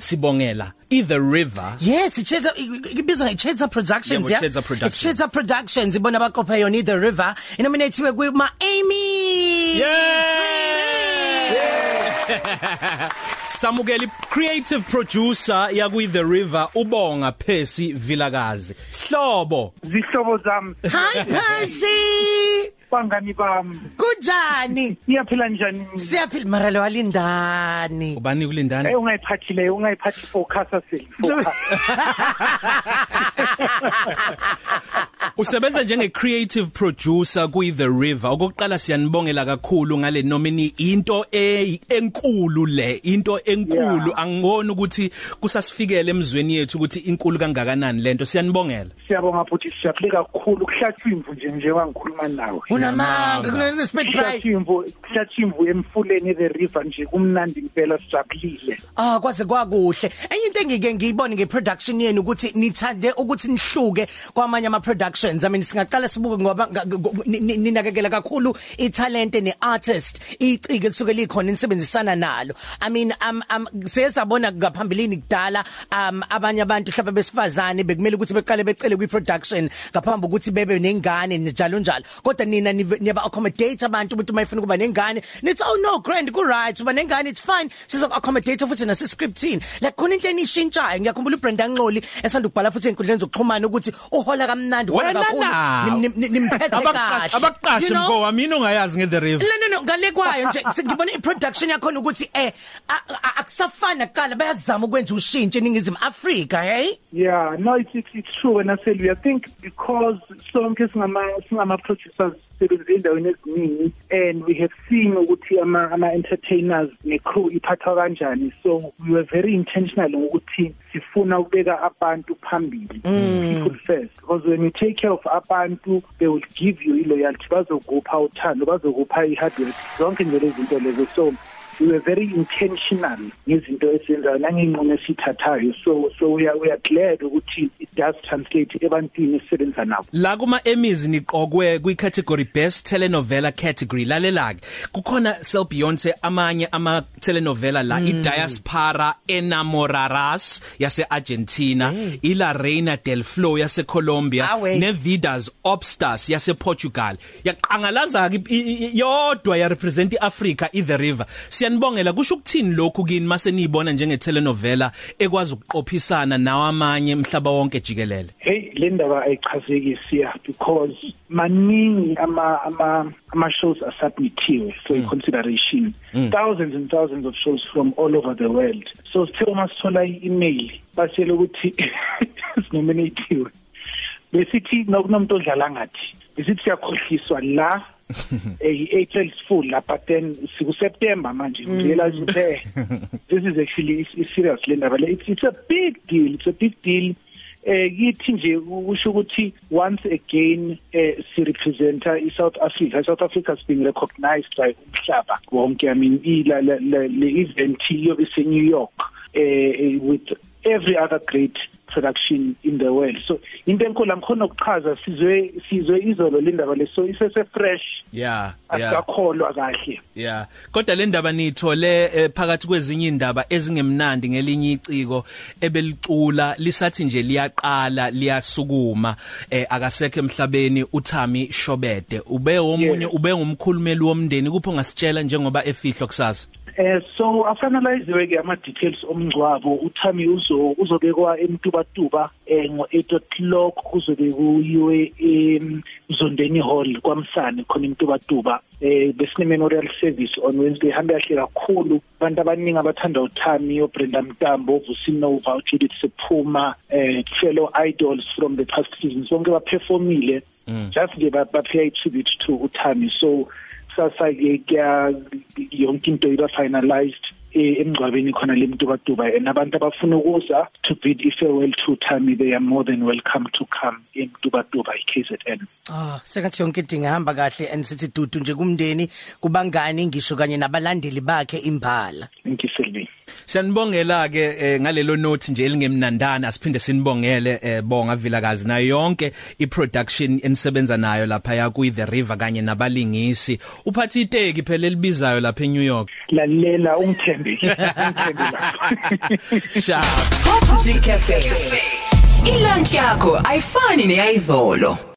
sibongela i the river Yes, Cheza ibizwa ngeCheza Productions yeah. Cheza Productions. It's Cheza Productions ibona abaqopha yona i The River inominatiwe kuma Amy. samukela creative producer yakwi the river ubonga Phesi Vilakazi sihlobo zihlobo zami Hi Percy. bangani bami Kunjani? niyaphila njani Siyaphila mara lo walindani. ubani kulindana Eh ungayiphathile ungayiphathi focus asel focus usebenza njenge creative producer kwi the river. Okokuqala siyanibongela kakhulu ngale nomini into e- enkulu le into enkulu. Angiboni ukuthi kusasifikele emzweni yethu ukuthi inkulu kangakanani lento siyanibongela. Siyabonga futhi siyaphile kakhulu. Kuhlatshwa imvu nje nje wangikhuluma nawe. Unamanga kunene speed fry. kuhlatshwa imvu kuhlatshwa imvu emfuleni the river nje kumnandi impela sijabulile. Ah kwaze kwakuhle. Enye into engike ngiyibone ngeproduction yenu ukuthi nithande ukuthi nihluke kwamanye ama productions. I mean singaqala sibuke ngoba nga- ngo- ni- ni- ninakekela kakhulu italent neartist icike lisuke likhona nisebenzisana nalo. I mean um um sesabona ngaphambilini kudala um abanye abantu mhlawumbe besifazane bekumele ukuthi beqale becele kwi production ngaphambi ukuthi bebe nengane njalo njalo. Kodwa nina nive- niba accommodate abantu ukuthi mayifuna kuba nengane nithi oh no grand ku right uba nengane it's fine sizo accommodate futhi nase scriptini like khona into enishintshayo ngiyakhumbula uBrenda Nqoli esanda ukubhala futhi enkundleni zokuxhumana ukuthi uhola kamnandi uhola Wena kakhulu nawo. nim- nim- nimphethe kahle abaqashi You know? mko mina ungayazi nge the river No no no ngale kwayo nje ngibona iproduction yakho ukuthi eh a- a- akusafana kuqala bayazama ukwenza ushintsho eningizimu Africa hey? Yeah no it's it's, it's true when i say we i think because sonke singama singama producers sebenza endaweni eziningi and we have seen ukuthi ama ama entertainers ne crew iphathwa kanjani so we were very intentional ukuthi sifuna ukubeka abantu phambili people first. Because when you take care of abantu they will give you loyalty bazokupha uthando bazokupha ihardware zonke nje lezi zinto lezo. So we were very intentional ngezinto esizenzayo nangeyinqumo esithathayo so so we are we are glad ukuthi it does translate ebantwini esisebenza nabo. La kuma Emmys niqokwe kwi category best telenovela category lalela ke kukhona Sel Beyonce amanye ama telenovela la i Diaspora Enamoraras yase Argentina i La Reina del Flow yase Colombia Awe. ne Vidas Obstars yase Portugal yaqangalaza ke i- i- yodwa ya represent iAfrica i The River siyanibongela kusho ukuthini lokhu kini mase niyibona njenge telenovela ekwazi ukuqophisana nawo amanye emhlaba wonke jikelele hey le ndaba ayichazekisiya because maningi ama ama ama shows asubmithiwe for mm. consideration mm. thousands and thousands of shows from all over the world so sithe uma sithola i-email basiyele ukuthi sinominatiwe besithi nokunomuntu odlala ngathi besithi siyakhohliswa la eh full la but then siku September manje realize ukuthi eh, this is actually serious le ndaba le. It's, a big deal it's a big deal. Eh kithi nje kusho ukuthi once again eh si representa i South Africa. South Africa is being recognized by umhlaba wonke. I mean ila le event yobe se New York eh with every other great production in the world so into enkulu angikhona ukuchaza sizwe sizwe izolo le ndaba le so isese fresh yeah yeah asakholwa kahle Yeah. Kodwa le ndaba nithole eh, phakathi kwezinye indaba ezingemnandi ngelinye iciko ebelicula lisathi nje liyaqala liyasukuma eh, akasekho emhlabeni uThami Shobede. Ube omunye Yeah. ube ngumkhulumeli womndeni kupho ngasitshela njengoba efihlo kusasa. Eh so afanalize ke ama details omngcwabo. uThami uzo uzobekwa emtubatuba eh ngo8 o'clock kuzobe kuyiwe emzondeni hall kwamsane khona emtubatuba eh besine memorial service on Wednesday. Hambe yahle kakhulu. Abantu abaningi abathanda uThami oBrenda Mtambo uVusinova uJudith Sephuma eh fellow idols from the past seasons. Bonke baperformile just nje ba ba pay tribute to uThami so sasa ke kya yonke into iba finalized eh, emgcwabeni khona lemntubatuba and abantu abafuna ukuza to bid a farewell to Tammy they are more than welcome to come emntubatuba iKZN Ah, sekathi yonke into ingahamba kahle and sithi dudu nje kumndeni kubangani ngisho kanye nabalandeli bakhe imphala. thank you Sylvie. Siyanibongela ke eh, ngalelo note nje elingemnandana asiphinde sinibongele eh, bonga vilakazi nayo yonke iproduction enisebenza nayo lapha ya ku The River kanye nabalingisi. Uphathi iteki phela elibizayo lapha eNew York. Lalela ungithembe ungithembe lapho sharp Positive Cafe. Ilunch yakho ayifani neyizolo.